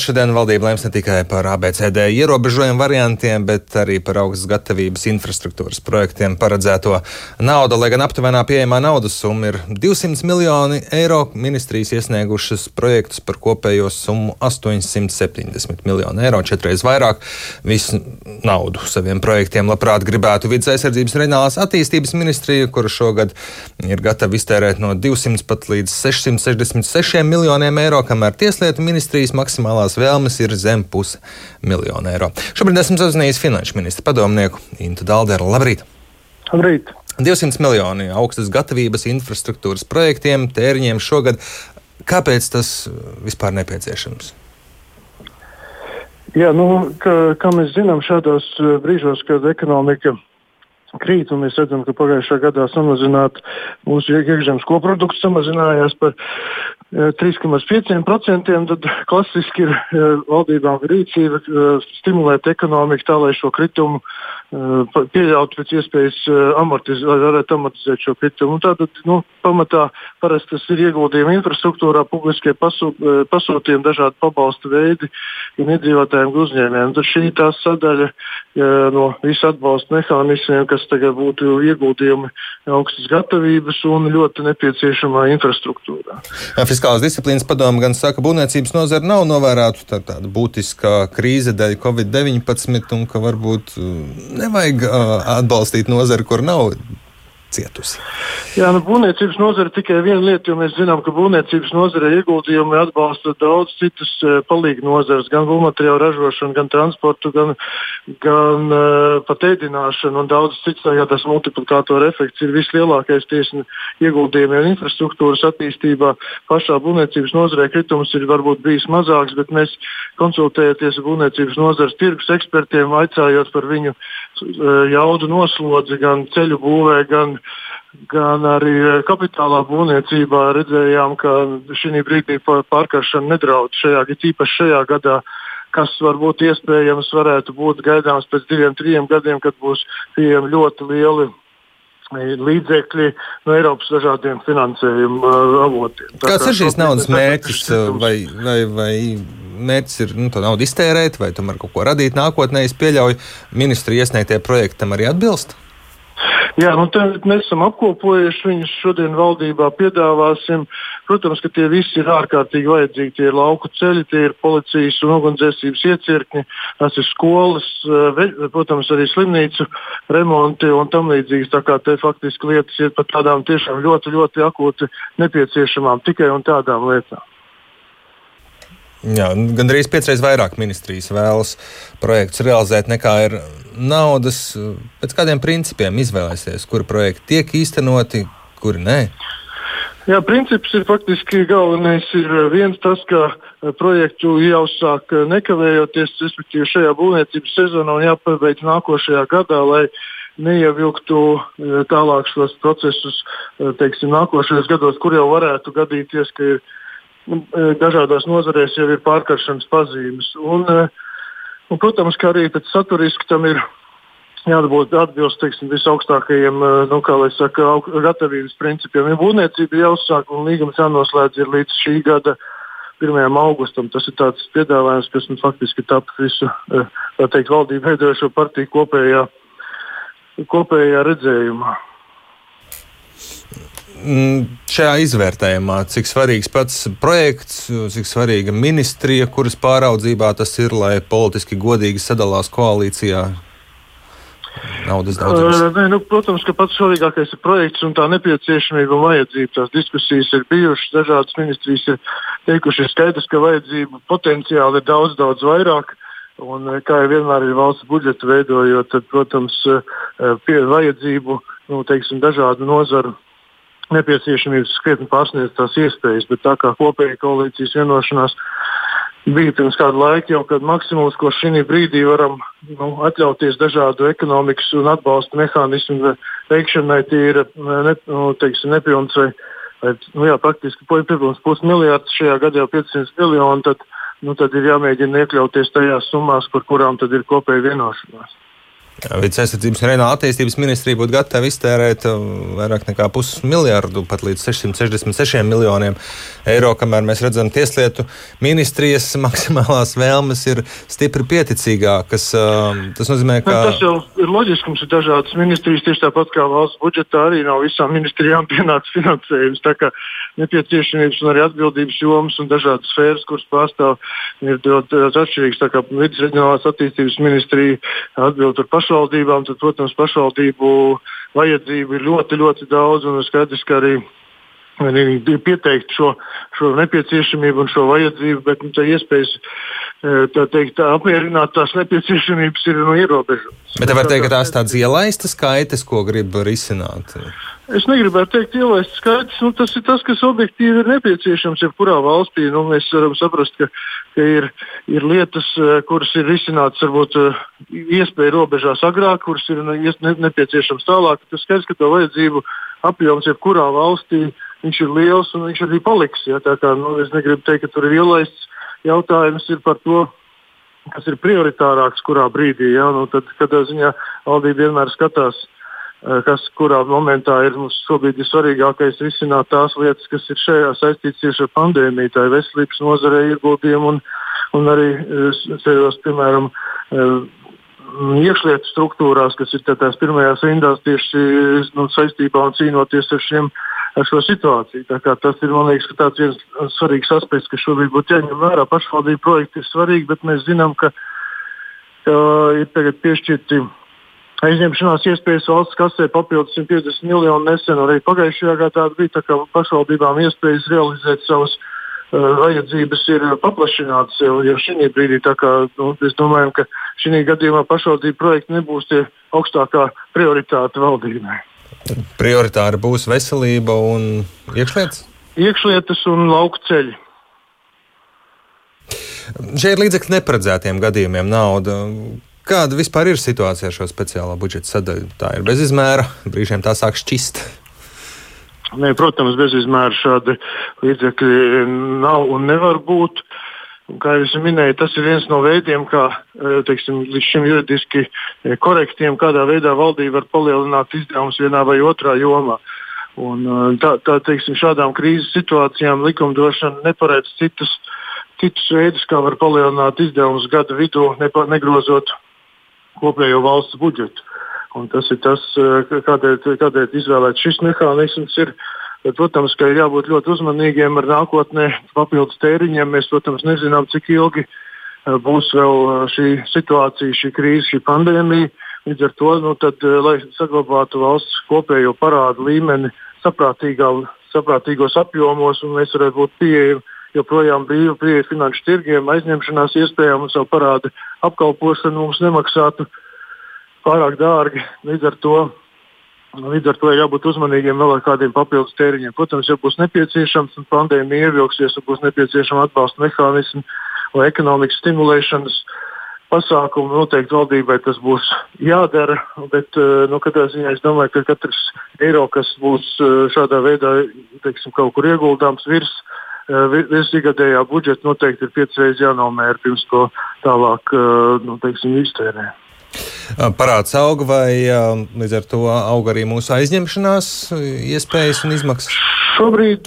Šodien valdība lems ne tikai par ABCD ierobežojumu variantiem, bet arī par augstas gatavības infrastruktūras projektiem paredzēto naudu. Lai gan aptuvenā pieejamā naudas summa ir 200 miljoni eiro, ministrijas iesniegušas projektus par kopējo summu 870 miljonu eiro, četreiz vairāk. Visu naudu saviem projektiem labprāt gribētu vidas aizsardzības reģionālās attīstības ministrija, kura šogad ir gatava iztērēt no 200 pat līdz 666 miljoniem eiro, kamēr Tieslietu ministrijas maksimālās tās vēlmes ir zem pusi miljonu eiro. Šobrīd esmu sazinājies finanšu ministra padomnieku Intu Dalderu. Labrīt! Labrīt! 200 miljoni augstas gatavības infrastruktūras projektiem, tēriņiem šogad. Kāpēc tas vispār nepieciešams? Jā, nu, kā, kā mēs zinām, šādos brīžos, kad ekonomika krīt, un mēs redzam, ka pagājušā gadā samazināt mūsu iekšzemes koprodukts samazinājās par 3,5%, eh, tad klasiski ir eh, valdībām rīcība eh, stimulēt ekonomiku tā, lai šo kritumu pieļaut pēc iespējas amortizēt, lai varētu amortizēt šo kritumu. Tātad, nu, pamatā parasti tas ir ieguldījumi infrastruktūrā, publiskie pasū, pasūtījumi, dažādi pabalsta veidi gan iedzīvotājiem, gan uzņēmējiem. Tad šī tā sadaļa no visu atbalsta mehānismiem, kas tagad būtu ieguldījumi augstas gatavības un ļoti nepieciešamā infrastruktūrā. Fiskālās disciplīnas padoma gan saka, ka būvniecības nozara nav novērāta tā, tāda būtiska krīze dēļ Covid-19 un ka varbūt nevajag atbalstīt nozari, kur nav cietusi. Jā, nu, būvniecības nozare tikai viena lieta, jo mēs zinām, ka būvniecības nozare ieguldījumi atbalsta daudz citas uh, palīgu nozares, gan būvmateriālu ražošanu, gan transportu, gan, gan uh, pat ēdināšanu un daudz citas. Jā, tas multiplikātora efekts ir vislielākais tieši ieguldījumi un infrastruktūras attīstībā. Pašā būvniecības nozarē kritums ir varbūt bijis mazāks, bet mēs konsultējamies ar būvniecības nozares tirgus ekspertiem, aicājot par viņu jaudu noslodzi gan ceļu būvē, gan gan arī kapitālā būvniecībā redzējām, ka šī brīdī pārkaršana nedraud šajā, īpaši šajā gadā, kas varbūt iespējams varētu būt gaidāms pēc diviem, trim gadiem, kad būs pieejami ļoti lieli līdzekļi no Eiropas dažādiem finansējuma avotiem. Tā Kāds ir šīs naudas mērķis? Vai, vai, vai mērķis ir nu, to naudu iztērēt, vai tomēr kaut ko radīt nākotnē? Es pieļauju, ministri iesniegtie projekti tam arī atbilst. Jā, nu mēs esam apkopojuši viņus šodien valdībā, piedāvāsim. Protams, ka tie visi ir ārkārtīgi vajadzīgi. Tie ir lauku ceļi, tie ir policijas un ugunsdzēsības iecirkņi, tās ir skolas, eh, protams, arī slimnīcu remonti un tam līdzīgas. Tā kā te faktiski lietas ir par tādām tiešām ļoti, ļoti akūti nepieciešamām tikai un tādām lietām. Jā, Gan arī piecreiz vairāk ministrijas vēlas projektus realizēt nekā ir naudas. Pēc kādiem principiem izvēlēsies, kuri projekti tiek īstenoti, kuri nē? Jā, princips ir faktiski galvenais. Ir viens tas, ka projektu jāuzsāk nekavējoties, respektīvi šajā būvniecības sezonā un jāpabeidz nākošajā gadā, lai neievilktu tālāk šos procesus teiksim, nākošajos gados, kur jau varētu gadīties, ka ir Nu, dažādās nozarēs jau ir pārkaršanas pazīmes. Un, un, protams, ka arī pēc saturiski tam ir jābūt atbilst teiksim, visaugstākajiem e, nu, saka, gatavības principiem. Ja būvniecība jau uzsāk un līgums jānoslēdz līdz šī gada 1. augustam. Tas ir tāds piedāvājums, kas nu, faktiski tapu visu teikt, valdību veidojošo partiju kopējā, kopējā redzējumā. Mm, šajā izvērtējumā, cik svarīgs pats projekts, cik svarīga ministrija, kuras pāraudzībā tas ir, lai politiski godīgi sadalās koalīcijā? Naudas daudzums. Uh, nē, nu, protams, ka pats svarīgākais ir projekts un tā nepieciešamība un vajadzība. Tās diskusijas ir bijušas, dažādas ministrijas ir teikušas, skaidrs, ka vajadzība potenciāli ir daudz, daudz vairāk. Un, kā jau vienmēr ir valsts budžeta veidojot, tad, protams, pie vajadzību nu, teiksim, dažādu nozaru nepieciešamības krietni pārsniedz tās iespējas, bet tā kā kopēja koalīcijas vienošanās bija pirms kāda laika, jau kad maksimums, ko šī brīdī varam nu, atļauties dažādu ekonomikas un atbalsta mehānismu veikšanai, ir ne, nu, teiksim, nepilns vai, vai nu, jā, praktiski pirms pusmiljards, šajā gadā jau 500 miljoni, tad, nu, tad ir jāmēģina iekļauties tajās summās, par kurām ir kopēja vienošanās. Vides aizsardzības un reģionāla attīstības ministrija būtu gatava iztērēt uh, vairāk nekā pusmiljardu, pat līdz 666 miljoniem eiro, kamēr mēs redzam, tieslietu ministrijas maksimālās vēlmes ir stipri pieticīgākas. Uh, tas nozīmē, ka. Ne, tas jau ir loģiski, mums ir dažādas ministrijas, tieši tāpat kā valsts budžetā arī nav visām ministrijām pienācis finansējums. Tā kā nepieciešamības un arī atbildības jomas un dažādas sfēras, kuras pārstāv, ir ļoti atšķirīgas. Tā kā vidas reģionālās attīstības ministrija atbild par pašu pašvaldībām, tad, protams, pašvaldību vajadzību ir ļoti, ļoti daudz. Un skaidrs, ka arī pieteikt šo, šo nepieciešamību un šo vajadzību, bet nu, tā iespējas e, tā teikt, tā apmierināt tās nepieciešamības ir nu, ierobežotas. Bet var teikt, ka tās tādas ielaistas skaitas, ko grib risināt? Es negribētu teikt, ielaist skaidrs. Nu, tas ir tas, kas objektīvi ir nepieciešams jebkurā valstī. Nu, mēs varam saprast, ka, ka ir, ir lietas, eh, kuras ir risinātas varbūt eh, iespēju robežās agrāk, kuras ir ne, nepieciešams tālāk. Tas skaidrs, ka to vajadzību apjoms jebkurā valstī ir liels un viņš arī paliks. Ja? Tā kā, nu, es negribu teikt, ka tur ir ielaists. Jautājums ir par to, kas ir prioritārāks kurā brīdī. Ja? Nu, tad, kad ziņā valdība vienmēr skatās Eh, kas kurā momentā ir mums šobrīd ir svarīgākais risināt tās lietas, kas ir šajā saistītas tieši ar pandēmiju, tā ir veselības nozarē ieguldījumi un, un arī ceļos, eh, piemēram, eh, iekšlietu struktūrās, kas ir tās pirmajās rindās tieši nu, saistībā un cīnoties ar, šiem, ar šo situāciju. Tas ir liekas, viens svarīgs aspekts, kas šobrīd būtu jāņem vērā. Pašvaldību projekti ir svarīgi, bet mēs zinām, ka, ka ir tagad piešķirti aizņemšanās iespējas valsts kasē papildus 150 miljonu nesen arī pagājušajā gadā bija. Tā kā pašvaldībām iespējas realizēt savas uh, vajadzības ir paplašinātas jau, jau šī brīdī. Kā, nu, es domāju, ka šī gadījumā pašvaldību projekti nebūs tie augstākā prioritāte valdībai. Prioritāra būs veselība un iekšlietas? Iekšlietas un lauku ceļi. Šie ir līdzekļi neparedzētiem gadījumiem nauda. Kāda vispār ir situācija ar šo speciālo budžeta sadaļu? Tā ir bezizmēra, brīžiem tā sāk šķist. Nē, protams, bezizmēra šādi līdzekļi nav un nevar būt. Kā jau minēju, tas ir viens no veidiem, kā e, teiksim, līdz šim juridiski e, korektiem, kādā veidā valdība var palielināt izdevumus vienā vai otrā jomā. Un, tā, tā, teiksim, šādām krīzes situācijām likumdošana neparedz citus, citus veidus, kā var palielināt izdevumus gada vidū, nepa, negrozot kopējo valsts budžetu. Un tas ir tas, eh, kādēļ, kādēļ izvēlēts šis mehānisms. Ir, protams, ka ir jābūt ļoti uzmanīgiem ar nākotnē papildus tēriņiem. Mēs, protams, nezinām, cik ilgi eh, būs vēl eh, šī situācija, šī krīze, šī pandēmija. Līdz ar to, nu, tad, lai saglabātu valsts kopējo parādu līmeni saprātīgos apjomos, un mēs varētu būt pieejami joprojām brīvi pieeja finanšu tirgiem, aizņemšanās iespējām un savu parādu apkalpošanu mums nemaksātu pārāk dārgi. Līdz ar to, līdz ar to ir jābūt uzmanīgiem vēl ar kādiem papildus tēriņiem. Protams, ja būs nepieciešams un pandēmija ievilksies, un būs nepieciešama atbalsta mehānismi vai ekonomikas stimulēšanas pasākumu, noteikti valdībai tas būs jādara. Bet, eh, nu, katrā ziņā es domāju, ka katrs eiro, kas būs eh, šādā veidā teiksim, kaut kur ieguldāms virs Virsīgadējā budžeta noteikti ir piecas reizes jānomēra pirms to tālāk nu, teiksim, iztērē. Parāds auga vai līdz ar to auga arī mūsu aizņemšanās iespējas un izmaksas? Šobrīd,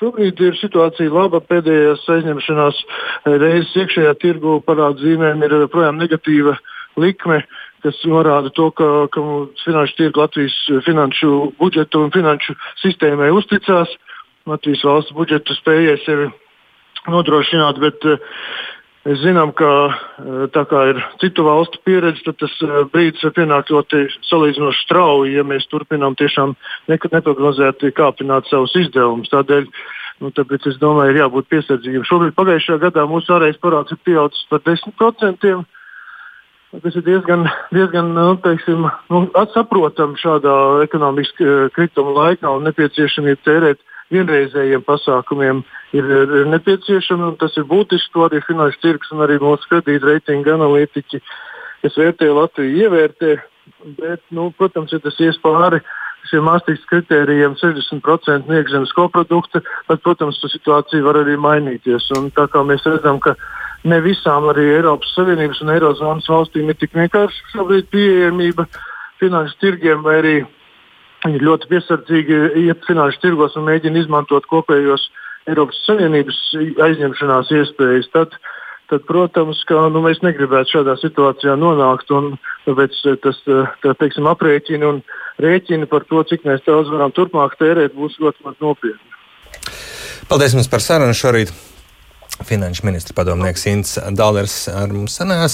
šobrīd ir situācija laba. Pēdējās aizņemšanās reizes iekšējā tirgu parādu zīmēm ir projām negatīva likme kas norāda to, ka, ka finanšu tirgu Latvijas finanšu budžetu un finanšu sistēmai uzticās. Uh, Latvijas valsts budžetu spējai sevi nodrošināt, bet uh, mēs zinām, ka uh, tā kā ir citu valstu pieredze, tad tas uh, brīdis var pienākt ļoti salīdzinoši strauji, ja mēs turpinām tiešām neprognozēti kāpināt savus izdevumus. Tādēļ nu, es domāju, ir jābūt piesardzīgiem. Šobrīd pagājušajā gadā mūsu ārējais parāds ir pieaudzis par 10%. Tas ir diezgan, diezgan nu, teiksim, nu, saprotami šādā ekonomiskā krituma laikā un nepieciešamība tērēt vienreizējiem pasākumiem ir, ir nepieciešami. Tas ir būtiski, to arī finanšu tirgus un arī mūsu kredītreitinga analītiķi, kas vērtē Latviju, ievērtē. Bet, nu, protams, ja tas ies pāri šiem mākslinieks kritērijiem 60% iekšzemes koprodukta, tad, protams, tā situācija var arī mainīties. Un tā kā mēs redzam, ka ne visām arī Eiropas Savienības un Eirozonas valstīm ir tik vienkārši šobrīd pieejamība finanšu tirgiem, vai arī viņi ļoti piesardzīgi iet finanšu tirgos un mēģina izmantot kopējos Eiropas Savienības aizņemšanās iespējas. Tad, tad, protams, ka nu, mēs negribētu šādā situācijā nonākt. Tāpēc tas tā, teiksim, aprēķini un rēķini par to, cik mēs daudz varam turpmāk tērēt, būs ļoti, ļoti nopietni. Paldies jums par sarunu šorīt. Finanšu ministra padomnieks Inns Dālers ar mums sanās.